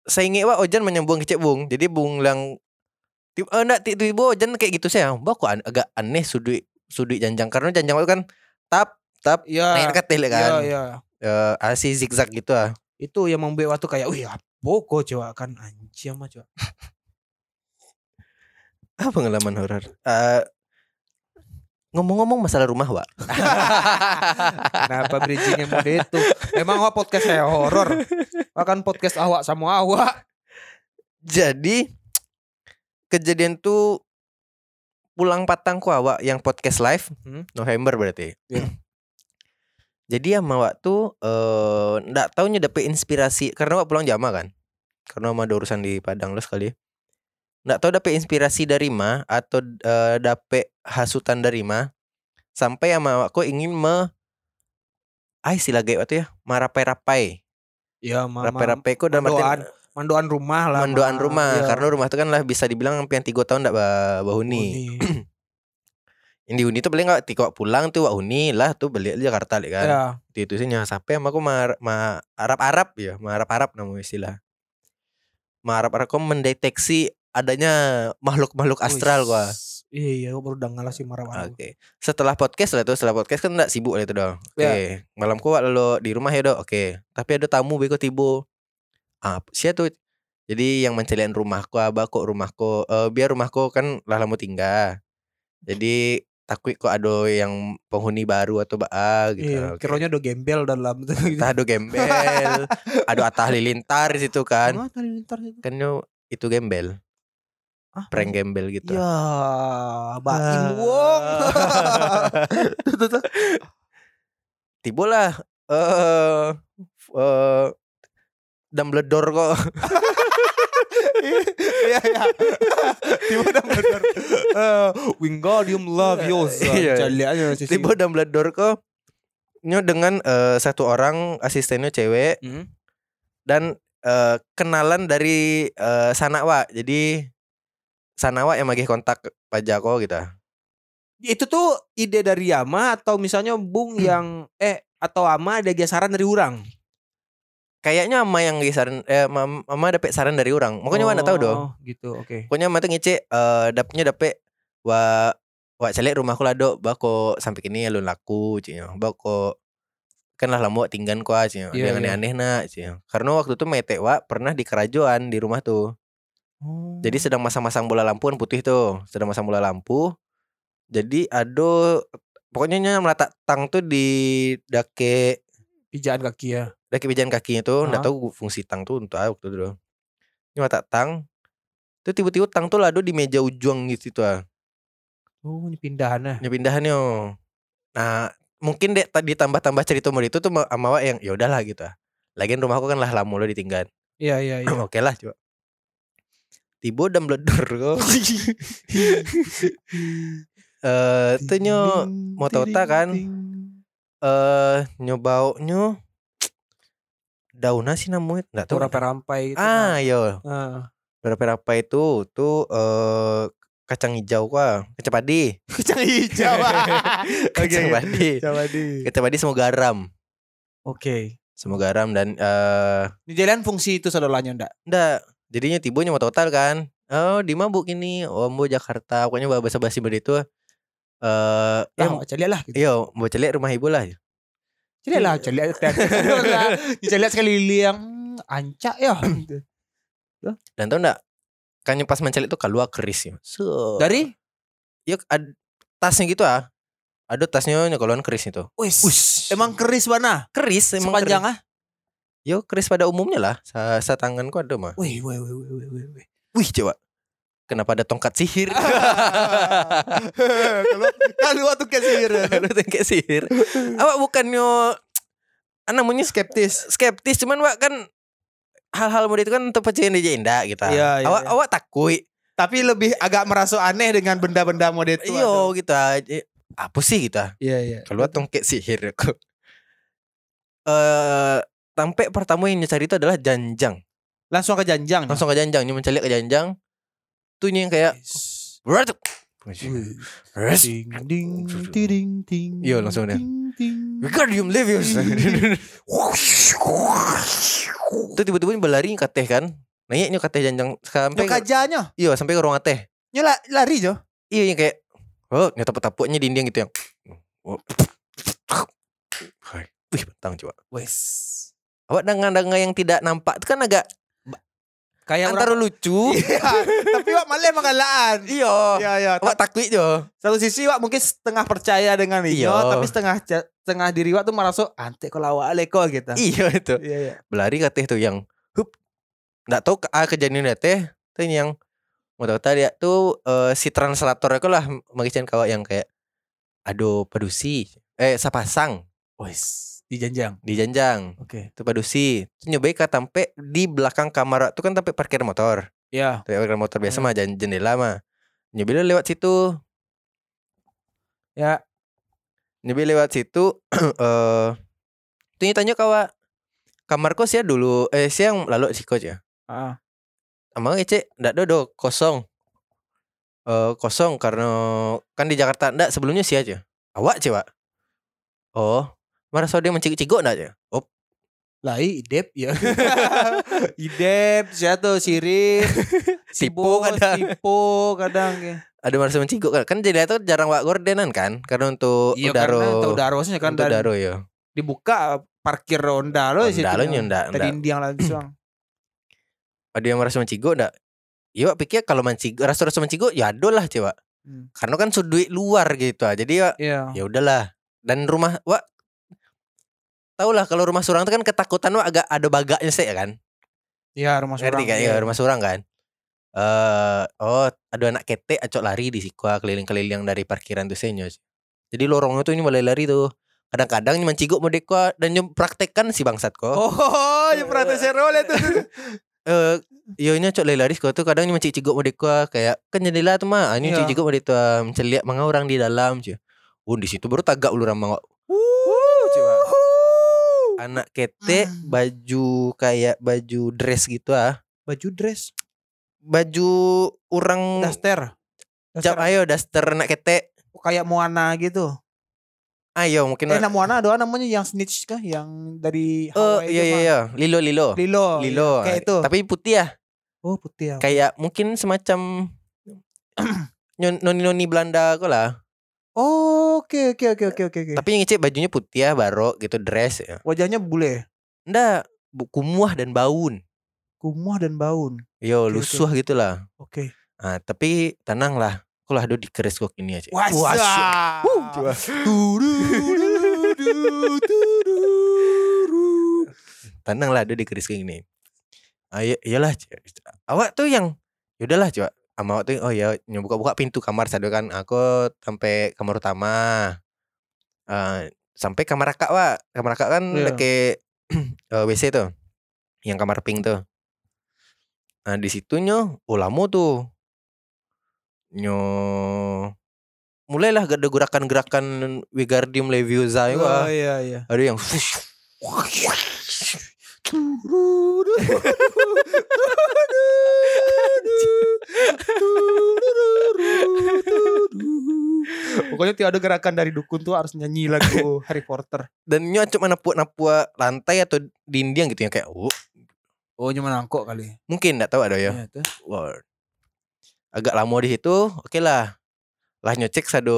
saya ingat wah Ojan menyambung ke Cek Bung. Jadi Bung bilang tiba eh, enggak tiba-tiba Ojan kayak gitu saya. Mbak kok an- agak aneh sudut sudut janjang karena janjang itu kan tap tap Iya. naik ke kan. iya. Eh, asih zigzag gitu ah. itu yang membuat waktu kayak wih apa kok coba kan anjing mah coba <laughs> Apa pengalaman horor? Eh, ngomong-ngomong masalah rumah, Wak. <laughs> kenapa bridgingnya mode itu emang awak podcast saya horor akan podcast awak sama awak Jadi kejadian tuh pulang patang ku awak yang podcast live Hmm. November berarti. Iya. Jadi sama awak tuh eh ndak taunya dapet inspirasi karena awak pulang jama kan. Karena sama ada urusan di Padang lo sekali. Ndak tahu dapet inspirasi dari ma atau eh, dapet hasutan dari ma sampai sama awakku ingin me Ai sila gaya waktu ya, marapai-rapai. ya mama Rapai-rapai ku dalam mandoan artian mandoan rumah lah mendoan Ma. rumah Iya. karena rumah itu kan lah bisa dibilang hampir tiga tahun ndak ba- bahuni. <clears throat> <clears throat> Yang di Uni tuh paling nggak waktu pulang tuh wak Uni lah tuh balik di Jakarta li kan. ya Itu itu sih nyah sampai sama aku ma, ma Arab Arab ya, ma Arab Arab nama istilah. Ma Arab Arab kok mendeteksi adanya makhluk-makhluk astral gua. iya iya gua baru dengar lah si marah Oke. Setelah podcast lah tuh, setelah podcast kan enggak sibuk lah itu dong. Oke. Ya. Malam ku wak lalu di rumah ya dong. Oke. Tapi ada tamu beko tibo. Ah, siapa tuh? Jadi yang mencelian rumahku abah kok rumahku eh biar rumahku kan lah lama tinggal. Jadi takut kok ada yang penghuni baru atau ba gitu. iya Oke. kiranya ada gembel dalam <laughs> Entah ada gembel, ada atah lilintar di situ kan. Ah, tadi lintar itu. Kan itu gembel, Ah, prank gembel gitu. Ya, Baim Ah. Wong. <laughs> Tuh, tuh, tuh. tibalah eh eh Dumbledore kok <laughs> Iya iya. Tiba Dumbledore. Eh, Wingardium Leviosa. Iya. Aja sisi. tiba Dumbledore kok nyo dengan eh, satu orang asistennya cewek Hmm. dan eh, kenalan dari eh, Sanawa jadi Sanawa yang magih kontak Pajako gitu Itu tuh ide dari Yama atau misalnya Bung yang eh atau Ama ada gesaran dari orang. Kayaknya ama yang saran eh mam- mama dapet saran dari orang. Makanya mana tahu dong. Oh, Gitu, oke. pokoknya mama tuh ngece eh dapetnya dapet wa wa celek rumahku lado bako sampai kini alun laku cina bako kan lah lama tinggal kuah cina Iya, yang aneh-aneh nak cina karena waktu itu mete wa pernah di kerajaan di rumah tuh. Oh. jadi sedang masang-masang bola lampu kan putih tuh sedang masang bola lampu. Jadi ado pokoknya nya meletak tang tuh di dake pijaan kaki ya. Dake pijakan kakinya tuh nggak Ah. tahu fungsi tang tuh untuk apa waktu itu doh. Ini meletak tang tuh tiba-tiba tang tuh lado di meja ujung gitu tuh ah. Oh, ini pindahan nah. Ya pindahannya. Nah, mungkin dek tadi tambah-tambah cerita mau itu tuh ma- sama Wak yang ya udahlah gitu. ah. Lagian rumahku kan lah lama lo ditinggal. Iya, iya, <clears throat> iya. Oke lah coba. Tibo dan meledor kok. <laughs> Eh, tuh nyo mau tahu tak kan? eh nyobau nyo daunnya sih namanya enggak tahu. Tora perampai itu. Ah, yo. nah. Berapa apa itu tuh eh kacang hijau kah? <laughs> <laughs> <laughs> Kacang padi. Kacang hijau. Kacang padi. Coba di. Kacang padi semua garam. Oke. Semua garam dan eh Di jalan fungsi itu saudaranya ndak? Nggak, jadinya tiba mau total kan. Oh, di mabuk ini. Oh, mau Jakarta. Pokoknya bawa bahasa basi itu. Eh, Lah, eh, cali lah gitu. iyo, mau celik rumah ibu lah. Cali lah, cali Cali sekali <laughs> yang ancak ya. <clears throat> Dan tau nggak? Kan pas mencelik tuh keluar keris ya. So, Dari yuk ad, tasnya gitu ah. Ada tasnya nyekoluan keris itu. Wis. Emang keris mana? keris emang Sepanjang keris. ah? Yo keris pada umumnya lah. Sa, sa tanganku ada mah. Wih, wih, wih, wih, wih, wih, wih. Wih, coba. Kenapa ada tongkat sihir? <laughs> Kalau kalau waktu kesir. Ada tongkat sihir. Awak bukannya ah, namanya skeptis. Skeptis cuman wak kan hal-hal model itu kan untuk percaya dia indah gitu. Iya, iya, awak iya. awak takui. Tapi lebih agak merasa aneh dengan benda-benda model itu. Iyo gitu. Eh, Apa sih gitu? Iya, iya. Keluar tongkat sihir aku. Eh sampai pertama yang cari itu adalah janjang. Langsung ke janjang. Langsung ke janjang, nyu mencari ke janjang. Tuh yang kayak Berat. Ding ding ding ding. Iya, langsung ding. Wingardium Leviosa. Itu tiba-tiba berlari ke teh kan. Naiknya ke teh janjang sampai Nyok kajanya. iya sampai ke ruang teh. Nyo la- lari jo. Iya yang kayak oh nyata tapuk-tapuknya dinding gitu yang. Oh. Wih, bentang coba. Wes. Awak dengan-dengan yang tidak nampak itu kan agak Kayak antara orang lucu. <laughs> Iya. <laughs> Tapi wak malah emang galaan. Iya. Iya iya. Awak takut jo. Satu sisi wak mungkin setengah percaya dengan Iya. tapi setengah setengah diri wak tuh merasa ante kalau awak leko gitu. Iya itu. Iya iya. Berlari ke teh tuh yang hup. Nggak tahu ke ah, kejadian teh tuh yang mau tahu tadi tuh eh, si translator itu lah magican kawak yang kayak aduh padusi eh sapasang Wes. Di janjang. di janjang Oke. itu padusi itu nyobain ke tampe di belakang kamar tuh kan tampe parkir motor Ya. Tampe parkir motor biasa Hmm. mah jen- jendela mah nyobain lewat situ Ya. nyobain lewat situ <clears throat> eh tuh tanya kawak kamar kos ya dulu eh siang lalu si coach ya Ah. Amang ece ndak dodo kosong. Eh kosong karena kan di Jakarta ndak sebelumnya sih aja. Awak cewek. Oh, merasa dia mencigik-cigok ndak aja? Oh, Lah idep ya. <laughs> idep siapa sirin. si <laughs> Tipu kadang. Tipu kadang ya. ada merasa mencigok kan? Kan jadi itu jarang wak gordenan kan? Karena untuk Iya udaro. karena tahu darosnya kan untuk udaro ya. dibuka parkir ronda lo di situ. Ronda lo nya ndak Tadi indiang langsung. <clears throat> <clears throat> Ada yang merasa mencigok ndak? Iya, wak pikir kalau mencigok, rasa-rasa mencigok ya ado lah cewek. Hmm. Karena kan sudut luar gitu. ah. Jadi ya Iya. ya udahlah dan rumah wak tau lah kalau rumah surang itu kan ketakutan wak agak ada bagaknya sih ya kan Iya rumah ngerti surang. kan ya rumah surang kan eh oh ada anak kete acok lari di sikwa keliling-keliling dari parkiran tuh senyos jadi lorongnya tuh ini mulai lari tuh Kadang-kadang nyaman ciguk mau deko dan nyum praktekkan si bangsat ko. Oh, ya pernah serol itu. Eh, yo nya cok lelaris ko tuh kadang nyaman ciguk mau deko kayak kan jendela tuh mah. Ini Iya. ciguk mau deko menceliak mga orang di dalam cuy. Oh di situ baru tagak ulu ramang. Anak kete Hmm. baju kayak baju dress gitu ah. Baju dress, Baju orang daster. Jap, Daster. ayo daster anak kete. kayak Moana gitu. Ayo mungkin Eh, nah Moana ada namanya yang snitch kah? Yang dari Oh Hawaii iya itu iya iya Lilo Lilo Lilo. Lilo iya. Kayak itu. Tapi putih ya oh, putih ya. Kayak mungkin semacam <clears throat> nyon- Noni-noni Belanda kok lah Oh, oke oke oke oke oke oke. Tapi yang ngecek bajunya putih ya Barok gitu dress ya. Wajahnya bule, Nggak bu- Kumuah dan baun. Kumuh dan baun. Yo Oke, lusuh gitu lah Oke. nah, Tapi tenang lah Kok lah do dikeres kok ini aja Wah. Tenang lah do dikeres kayak gini. Ayo iyalah Cik. Awak tuh yang Yaudahlah coba sama waktu oh ya buka-buka pintu kamar satu kan aku sampai kamar utama. Eh sampai kamar kakak wa kamar kakak kan Iya. ke <clears throat> eh, WC tuh yang kamar pink tuh. Nah di situnya oh lama tuh. Nyo mulailah ada gerakan-gerakan Wigardium Leviosa itu Oh iya iya. ada yang <laughs> <laughs> <laughs> <laughs> Pokoknya tiap ada gerakan dari dukun tuh harus nyanyi lagu <laughs> Harry Potter. dan nyo cuma napuk-napuk lantai atau dinding gitu yang kayak oh Oh, cuma nangkok kali. mungkin nggak tahu ada ya Iya. Wah. agak lama di situ oke lah lah nyocek sado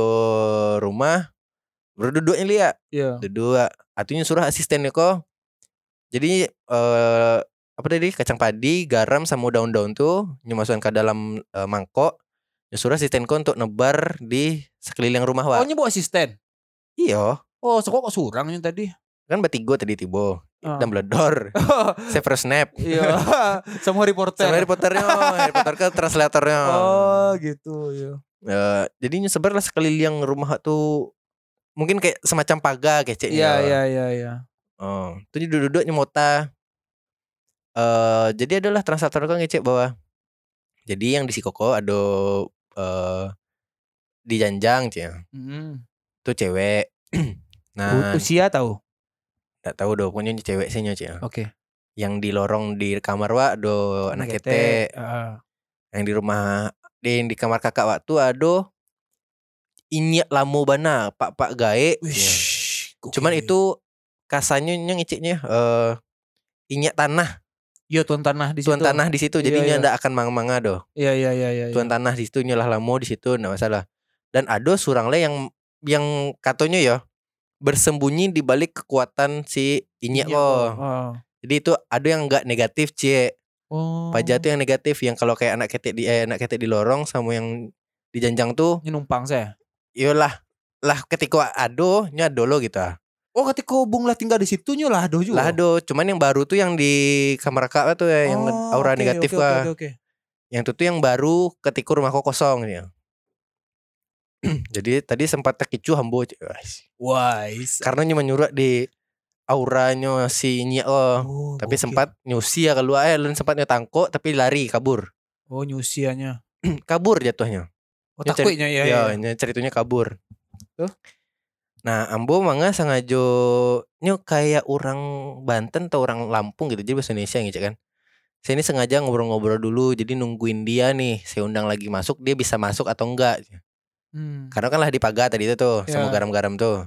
rumah baru duduknya lihat Iya. duduk atunya suruh asistennya kok jadi eh apa tadi kacang padi garam sama daun-daun tuh nyemasukkan ke dalam eh, mangkok suruh asistenku untuk nebar di sekeliling rumah Oh, wa ini bawa asisten. iyo Oh, sekok kok surang yang tadi. kan betigo tadi tibo Ah. dan bledor Severus <laughs> Snape Iya. <laughs> Sama Harry Potter. sama Harry Potternya Harry Potter ke translatornya Oh, gitu ya. Eh, jadi nyebar lah sekeliling rumah tuh mungkin kayak semacam pagar keceknya. Iya, iya, iya, iya. Oh, tuh duduk-duduk nyemota. Eh, jadi adalah translator kan ngecek bahwa jadi yang di Sikoko ada eh di Janjang cia. Mm. Tuh cewek. <clears throat> nah, Usia tahu. enggak tahu do pokoknya cewek sih cia. Oke. Yang di lorong di kamar wa ada anak kete. Heeh. Yang di rumah di, di kamar kakak waktu ada inyak lamo bana pak-pak gae. cia. Wish. Cuman itu kasanya yang ngeceknya eh inyak tanah, Iya tuan tanah di situ. tuan tanah di situ. Iya, Jadinya iya. ndak akan mang-manga doh. Iya iya iya iya. Tuan tanah di situ nyalah lamo di situ ndak masalah. Dan ada surang le yang yang katanya ya bersembunyi di balik kekuatan si inyak Iya, kok. Oh. Jadi itu ada yang enggak negatif, Cie. Oh. Pajak tuh yang negatif yang kalau kayak anak ketek di eh, anak ketek di lorong sama yang di janjang tuh Ini numpang saya. iyalah lah ketika ado nya dolo gitu ah. Oh ketika Bung lah tinggal di situ lah aduh juga. Lah ado, cuman yang baru tuh yang di kamar kakak tuh ya, yang Oh, aura oke, negatif oke, wah. Oke oke. Yang itu tuh yang baru ketika rumahku kosong ya. <clears throat> Jadi tadi sempat terkicu hambo. Wise. Karena cuma nyuruh di auranya si Nya oh. Oh, Tapi gokil. sempat nyusi ya keluar eh dan sempat nyetangko tapi lari kabur. Oh nyusianya. <clears throat> kabur jatuhnya. Oh Ya, takutnya ya. Ya, ya. nya ceritanya kabur. Tuh. Nah, ambo mangga sengaja nyo kayak orang Banten atau orang Lampung gitu. Jadi bahasa Indonesia gitu kan. Saya ini sengaja ngobrol-ngobrol dulu jadi nungguin dia nih. Saya undang lagi masuk, dia bisa masuk atau enggak. Hmm. Karena kan lah di pagar tadi itu tuh sama Ya. garam-garam tuh.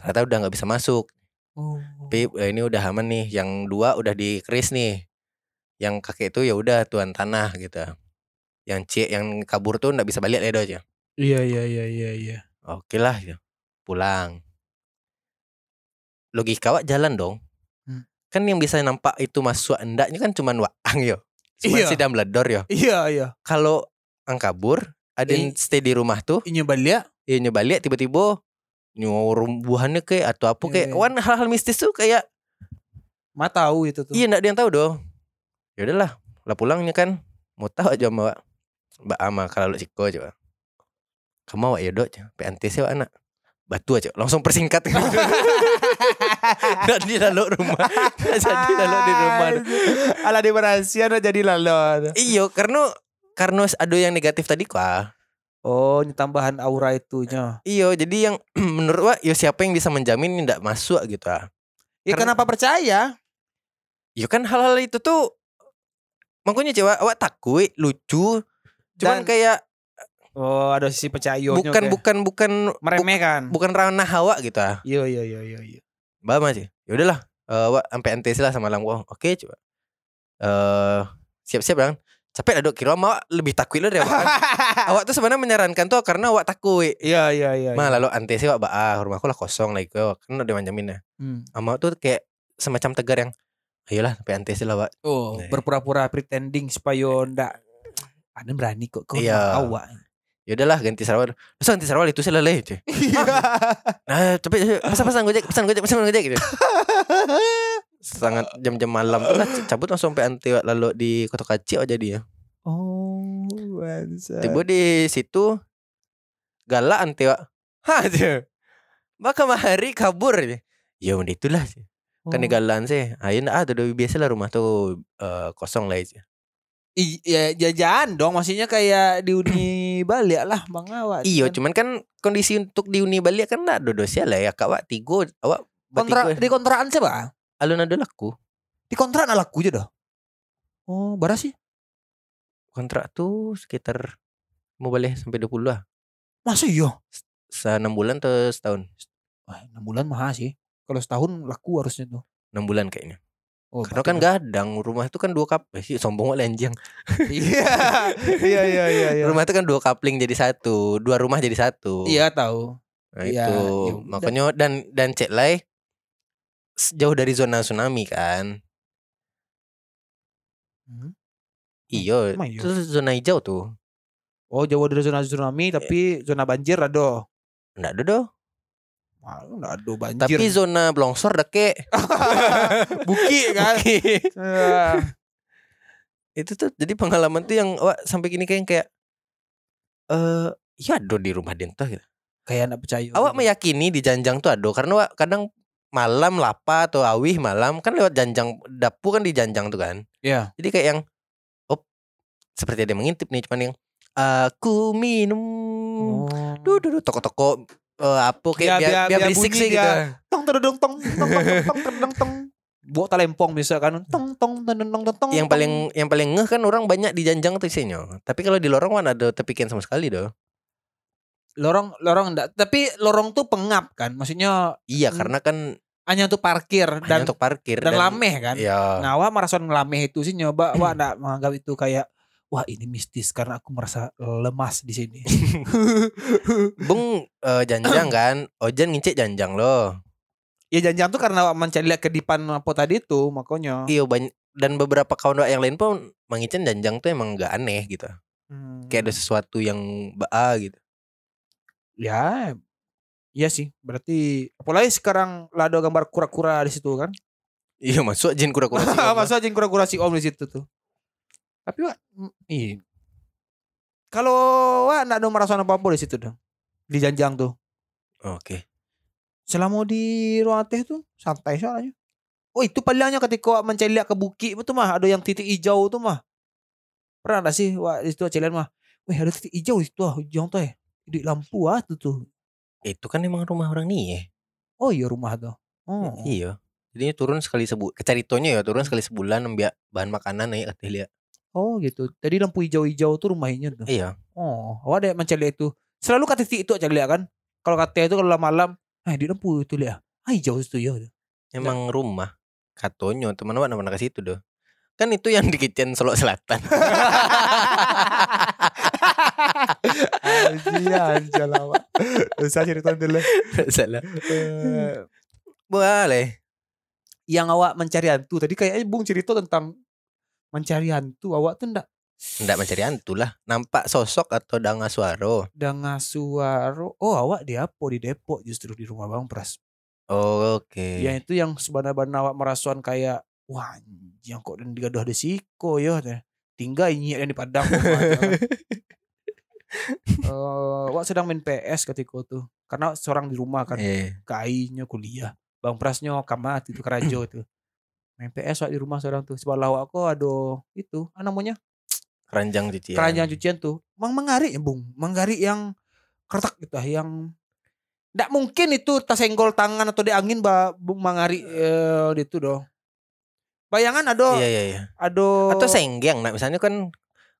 Ternyata udah nggak bisa masuk. Oh. Tapi eh, ini udah aman nih. Yang dua udah di keris nih. Yang kakek itu ya udah tuan tanah gitu. Yang C yang kabur tuh nggak bisa balik ledo aja. Iya iya iya iya iya. Oke lah gitu. Pulang. Logika wak jalan dong. Hmm. Kan yang bisa nampak itu masuk endaknya kan cuman waang yo. Cuman Iya. si Dumbledore yo. Iya iya. Kalau ang kabur, ada yang stay di rumah tuh, Ini balik. ya nyoba lihat tiba-tiba nyurumbuhannya kayak atau apa kayak Iya, iya. wan hal-hal mistis tuh kayak Ma tahu itu tuh. iya ndak ada yang tahu dong. Ya udahlah, lah pulangnya kan mau tahu aja mbak mbak ama kalau lu siko coba. Kamu awak ya dok, pe antes ya anak. Batu aja. Langsung persingkat. Dan di lalu rumah. Jadi lalu di rumah. Ala di rahasia jadi lalu. iyo karena karena ada yang negatif tadi kok Oh, tambahan aura itunya. iyo jadi yang <clears throat> menurut wa yo siapa yang bisa menjamin ini tidak masuk gitu ah. Ya Karena- kenapa percaya? yo kan hal-hal itu tuh makanya cewek awak takut lucu. Cuman Dan- kayak Oh, ada sisi percaya. bukan bukan bukan meremehkan. bukan ranah hawa gitu ah Iya iya iya iya. iya. Mbak masih. Ya udahlah. Eh wak sampai antes lah sama Langko. Oke, coba. Eh siap-siap kan. Capek lah dok. Kira awak lebih takut lah dari awak. awak <laughs> tuh sebenarnya menyarankan tuh karena awak takut. Iya iya iya. Mah lalu antes wak bah rumahku lah kosong lagi kok. Kan udah manjamin ya. Hmm. Ama tuh kayak semacam tegar yang Ayolah sampai antes lah wak. Oh, Nah. berpura-pura pretending supaya ndak ada berani kok kau Iya. awak. Ya udahlah ganti Sarawak. Masa ganti Sarawak itu sih leleh cuy. <laughs> Nah, tapi pesan-pesan gojek, pesan gojek, pesan gojek gitu. Sangat <laughs> jam-jam malam tuh lah cabut langsung sampai anti lalu di Kota Kacil aja dia. Oh, bangsa. Tiba di situ galak anti. <laughs> Ha aja. Maka mahari kabur. Ya udah itulah sih. Kan di galan sih. Ayo nah ada biasa lah rumah tuh eh, kosong lah aja. Iya jajan dong maksudnya kayak di uni balik lah Bang Awak. Iyo, Kan cuman kan kondisi untuk di uni balik kan ada dosia lah ya. Kak wak tigo, awak kontrak di kontrakan siapa? Alun ada laku. Di kontrak nak laku aja dah. Oh, bara sih. Kontrak tuh sekitar mau balik sampai 20 lah. Masa iya? Se 6 bulan atau setahun? Wah, 6 bulan mahal sih. Kalau setahun laku harusnya tuh. 6 bulan kayaknya. Oh, Karena kan gadang rumah itu kan dua kap eh, sih sombong lenjang. <laughs> Iya. Iya iya iya iya. Rumah itu kan dua kapling jadi satu, dua rumah jadi satu. Iya tahu. Nah Iya, itu ya makanya dan dan cek lai jauh dari zona tsunami kan. Hmm. Iyo, emang iya? itu zona hijau tuh. Oh, jauh dari zona tsunami tapi zona banjir ada. Enggak ada doh. Wah, enggak ada banjir. Tapi zona longsor deke. <laughs> buki kan. Oke. Eh, itu tuh jadi pengalaman tuh yang wah, sampai gini kayak kayak eh ya ada di rumah dentah gitu. kayak anak percaya. Awak gitu. meyakini di janjang tuh ada karena wak, kadang malam lapa atau awih malam kan lewat janjang dapur kan di janjang tuh kan. Iya. Jadi kayak yang oh seperti ada yang mengintip nih cuman yang aku minum Oh. duh duh, duh toko-toko Oh, apa kayak biar, biar, biar, biar berisik sih gitu. Tong tong tong tong tong tong tong. Buat talempong bisa kan tong tong tong tong tong. Yang paling yang paling ngeh kan orang banyak di janjang tuh sinyo Tapi kalau di lorong mana ada tepikin sama sekali doh. Lorong lorong enggak, tapi lorong tuh pengap kan. Maksudnya iya karena kan hanya untuk parkir dan hanya untuk parkir dan, dan lameh kan. Iya. Nah, wah marason lameh itu sih nyoba wah enggak menganggap itu kayak wah ini mistis karena aku merasa lemas di sini <laughs> Bung eh, janjang <clears throat> kan, Ojan ngincik janjang loh. ya jangan tuh karena mencari lihat kedipan apa tadi itu makanya Iya banyak dan beberapa kawan yang lain pun mengicen janjang tuh emang gak aneh gitu. Hmm. Kayak ada sesuatu yang baa gitu. ya iya sih berarti apalagi sekarang lah ada gambar kura-kura di situ kan Iya masuk jin kura-kura. <laughs> Om. Masa aja kura-kura si Om di situ tuh. Tapi wah, mm, iya. Kalau wah enggak ada merasa apa-apa di situ dong. Di janjang tuh. Oke. Selama di ruang teh tuh santai soalnya. Oh itu palingnya ketika wak mencari ke bukit itu mah ada yang titik hijau tuh mah. Pernah ada sih wah di situ celian mah. Wih ada titik hijau di situ ah, hijau tuh ya. Di lampu ah tuh tuh. Itu kan emang rumah orang nih ya. Oh iya rumah tuh. Oh. Iya. Jadinya turun sekali sebulan. Kecaritonya ya turun sekali sebulan ambil bahan makanan ya katanya lihat. Oh gitu. Tadi lampu hijau-hijau tuh rumahnya tuh. Iya. Oh, awak ada mencari itu. Selalu kata itu aja lihat kan. Kalau kata itu kalau malam, eh di lampu itu lihat. Ah hijau itu ya. Emang rumah. Katonyo teman awak mana ke situ doh. Kan itu yang di kitchen Solok Selatan. Anjir awak. Usah cerita dulu. Salah. Eh, Boleh. yang awak mencari hantu tadi kayaknya Bung cerita tentang mencari hantu. Awak tuh ndak Nggak mencari hantu lah. Nampak sosok atau danga suaro. dengan suara. Oh, awak di apa di Depok justru di rumah Bang Pras. Oke. Yang itu yang sebenarnya awak merasuan kayak wah yang kok dan digaduh ada siko ya. Tinggal ini yang di Padang. <laughs> Eh, wak sedang main PS ketika itu. Karena seorang di rumah kan. Iya. Kainya kuliah. Bang Prasnya kamat itu kerajo <clears throat> itu. Main PS di rumah seorang tuh. Sebelah wak aku ada itu. Apa namanya? Keranjang cucian. keranjang cucian tuh mang mengari ya bung mengari yang kertak gitu ah, yang Nggak mungkin itu tas senggol tangan atau di angin ba bung mangari eh, itu doh bayangan ada Iya iya iya. ada Atau senggeng nah misalnya kan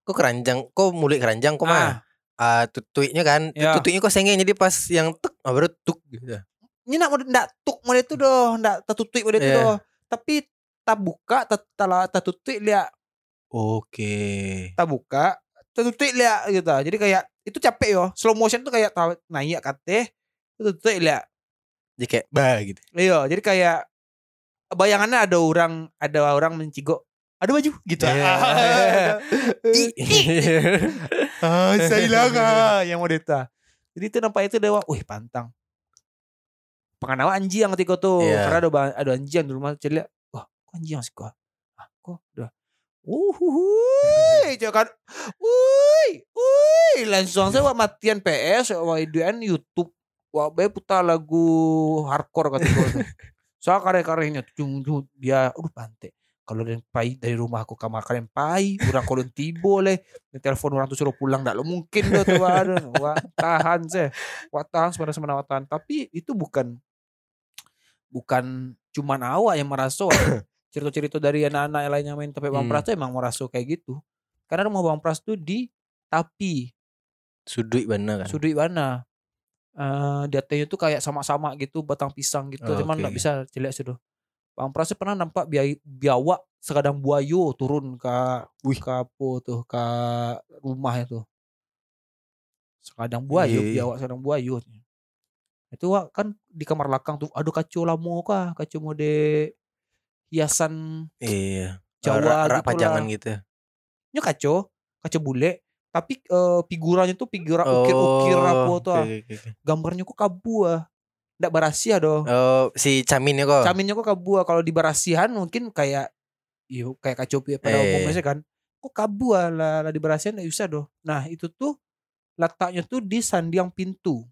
kok keranjang, kok mulut keranjang kok mah. ah, Ah, tutuiknya kan, Ya. tutuiknya kok senggeng jadi pas yang tuk, ah, baru tuk gitu. ini nak ndak tuk model itu doh ndak tertutup model itu Iya. doh tapi tak buka tak tak tertutup lihat Oke. tak buka tertutup lihat gitu jadi kayak itu capek yo slow motion tuh kayak tahu naik kate tertutup lihat Jadi kayak bah gitu. Iya, jadi kayak bayangannya ada orang ada orang mencigok ada baju gitu. <laughs> Ih, <laughs> ah, saya hilang ah, yang mau deta. Jadi itu nampak itu dewa, wih pantang. Penganawa anjing ketika tuh, Iya. karena ada ada anjing di rumah kok anjing sih kok. Ah, kok udah. Coba <laughs> kan. Wui, wui, langsung saya matian PS, iduan YouTube. Wah, bae putar lagu hardcore kata gue. Soal karya-karyanya cung cung dia aduh pantai. Kalau dari pai dari rumah aku kamar kalian pai, orang kolon tibo le, telepon orang tuh suruh pulang ndak lo mungkin do tuh aduh. Wah, tahan sih. Wah, tahan sebenarnya sebenarnya tahan. Tapi itu bukan bukan cuman awak yang merasa <laughs> cerita-cerita dari anak-anak yang lainnya main topik Bang Hmm. Pras tuh emang merasa kayak gitu. Karena rumah Bang Pras tuh di tapi Sudut mana kan? sudut mana eh di atasnya tuh kayak sama-sama gitu batang pisang gitu Oh, cuman nggak oke. bisa jelek sih Bang Pras tuh pernah nampak biaya biawak sekadang buayo turun ke Wih. ke apa tuh ke rumah itu sekadang buayo Iya, iya. biawak sekadang buayo itu kan di kamar belakang tuh aduh kacau lamo kah kacau mode hiasan Iya. Jawa Rak- gitu pajangan lah. gitu. nya kacau kacau bule tapi eh, figurannya tuh figura ukir-ukir apa tuh ah. Oh, oke, oke, oke. gambarnya kok kabu ah. Nggak berasia doh. Oh, si Caminnya kok. Caminnya kok kabu ah. Kalau di barasihan mungkin kayak yuk kayak kacopi pada Eh. umumnya sih kan. Kok kabu ah lah, lah di barasihan nggak bisa doh. Nah itu tuh letaknya tuh di sandiang pintu.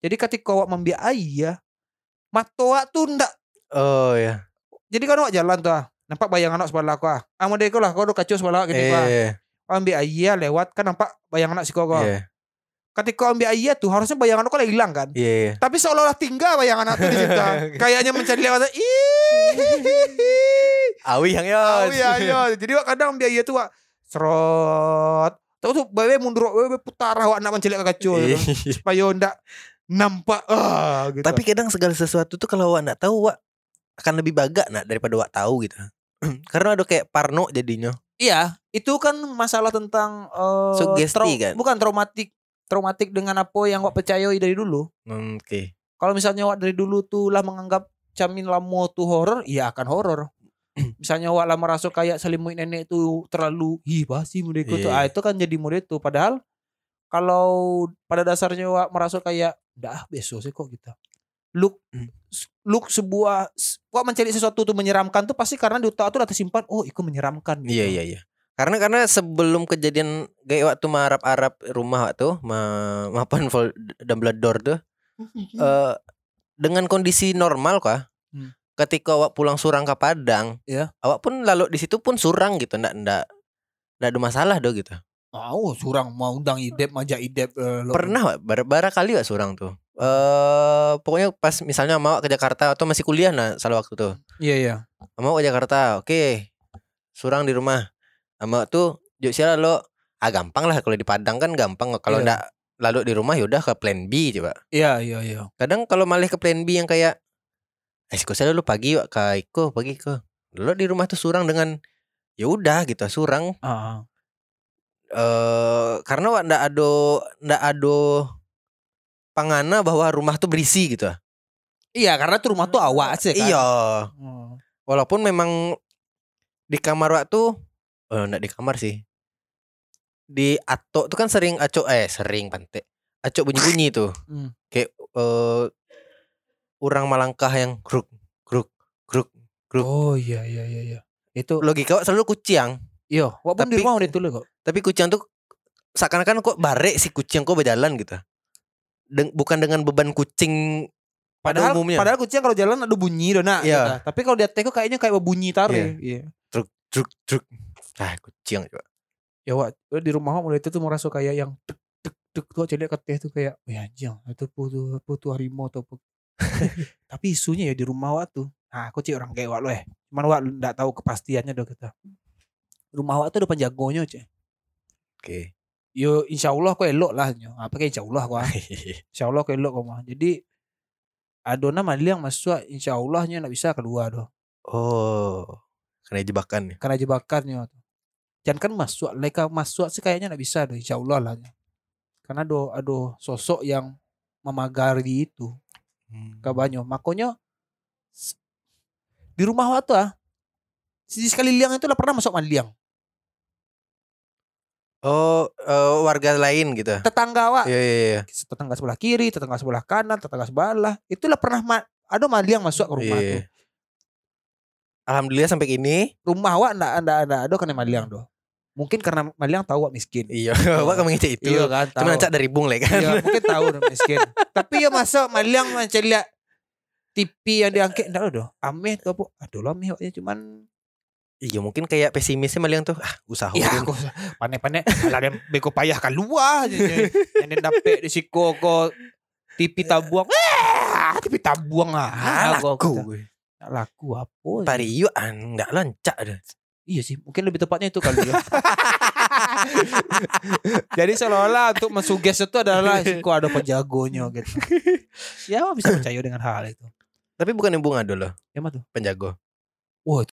Jadi ketika awak mambi air ya, matoa tuh ndak. Oh ya. Jadi kan awak jalan tuh ah. Nampak bayangan awak sebelah aku ah. Ah model kau lah kau kacau sebelah gini kau ah. Eh, Awak ambil air lewat kan nampak bayangan awak si kau kau. iya. Ketika ambil air tuh harusnya bayangan kau lah hilang kan. Iya, iya. Tapi seolah-olah tinggal bayangan aku di situ. <laughs> Kayaknya mencari lewat. Awi yang ya. Oh iya iya. Jadi wak kadang biaya tuh wak serot. Tahu tuh bawe mundur bawe putar awak nak mencelik ke kacau Iya. <laughs> supaya ndak nampak ah gitu. Tapi kadang segala sesuatu tuh kalau awak nggak tahu, awak akan lebih baga nak daripada awak tahu gitu. <clears throat> Karena ada kayak parno jadinya. iya, itu kan masalah tentang eh, Sugesti kan? Bukan traumatik traumatik dengan apa yang wak percayai dari dulu. Hmm, Oke. Kalau misalnya wak dari dulu tuh lah menganggap Camin Lamo tuh horor, iya akan horor. <clears throat> misalnya wak lah merasa kayak selimut nenek tuh terlalu hi pasti mode itu tuh. Iya. Ah itu kan jadi mode itu. Padahal kalau pada dasarnya wak merasa kayak dah besok sih kok kita. Look Hmm. look sebuah wak mencari sesuatu tuh menyeramkan tuh pasti karena di otak tuh udah tersimpan oh itu menyeramkan gitu. Iya iya iya. Karena karena sebelum kejadian kayak waktu marap-arap rumah tuh, ma mapan Vol Dumbledore tuh eh dengan kondisi normal kah? Hmm. Ketika awak pulang surang ke Padang, Iya. awak pun lalu di situ pun surang gitu, ndak ndak ndak ada masalah do gitu. Oh, surang mau undang idep majak idep lo- Pernah wak, bar, bara kali wak surang tuh. Eh pokoknya pas misalnya mau ke Jakarta atau masih kuliah nah salah waktu tuh. Iya iya. Mau ke Jakarta, oke. Surang di rumah. Sama tuh yuk sih lo ah gampang lah kalau di Padang kan gampang kalau Iya. ndak lalu di rumah yaudah ke plan B coba. Iya iya iya. Kadang kalau malah ke plan B yang kayak eh saya dulu pagi ke Iko pagi ke. Lo di rumah tuh surang dengan ya udah gitu surang Ah, eh karena wak ndak ado ndak ado pangana bahah rumah tuh berisi gitu. Iya karena tuh rumah tuh awak sih kan. Iya. Hmm. Walaupun memang di kamar wak tuh oh enggak di kamar sih. Di ato tuh kan sering aco eh sering pante. Aco bunyi-bunyi tuh. <coughs> Hmm. Kayak eh orang Malangkah yang kruk kruk kruk Grup. Oh iya iya iya iya. Itu logika wak selalu kucing. iya, wak pun di Tapi- rumah udah tulis kok. Tapi kucing tuh seakan-akan kok barek si kucing kok berjalan gitu. Den- bukan dengan beban kucing pada Padahal umumnya. padahal kucing kalau jalan ada bunyi dona. Iya. gitu. Tapi kalau di atas kayaknya kayak bunyi tarik. Iya. truk truk. Ah, kucing coba. Ya wak, di rumah mulai itu tuh merasa kayak yang tek tek tuh jadi keteh tuh kayak ya anjing itu apa tuh harimau atau <laughs> apa. Tapi isunya ya di rumah wak tuh. Nah, aku cek orang kayak wak lo eh. Cuman wak nggak tahu kepastiannya dong kita. Rumah wak tuh ada penjagonya cek. Oke. Yo insya Allah kok elok lah. nyo. Apa kayak insya Allah kok. ah. <laughs> Insya Allah kok elok kok mah. Jadi Adona mali yang masuk insya Allahnya nggak bisa keluar doh. oh. Kena jebakan ya. Karena jebakannya tuh. Jangan kan masuk, mereka masuk sih kayaknya nggak bisa doh insya Allah lah. Karena do ada sosok yang memagari itu kabanyo. Makanya s- di rumah waktu ah si sekali liang itu lah pernah masuk maliang. Oh, eh, warga lain gitu. Tetangga wak, Iya iya iya. tetangga sebelah kiri, tetangga sebelah kanan, tetangga sebelah. Itulah pernah ma- ada maliang masuk ke rumah Iya. tuh. Alhamdulillah sampai kini. Rumah wak ndak ndak ndak ada karena maliang doh. Mungkin karena maliang tahu wak miskin. Iya, <laughs> Wak kamu ngecek itu. Iya kan, Cuma tahu. ngecek dari bung lah kan. Iya, mungkin tahu miskin. <laughs> Tapi ya masa maliang macam lihat TV yang diangkat enggak doh. Ameh tuh apa? Aduh lah ameh cuman Iya mungkin kayak pesimisnya malah yang tuh ah usaha ya aku panek-panek ala dem beko payah. Yang dapet di siko ko TV tabuang. Eh, TV tabuang ah. Ah, Aku- laku. aku- tak laku apa? Pari iyo enggak lancak dah. Iya sih, mungkin lebih tepatnya itu kali ya. <laughs> Jadi seolah-olah untuk mensuges itu adalah siko ada penjagonya gitu. Ya bisa percaya dengan hal itu. Tapi bukan yang bunga dulu, Ya mah tuh. penjago. Wah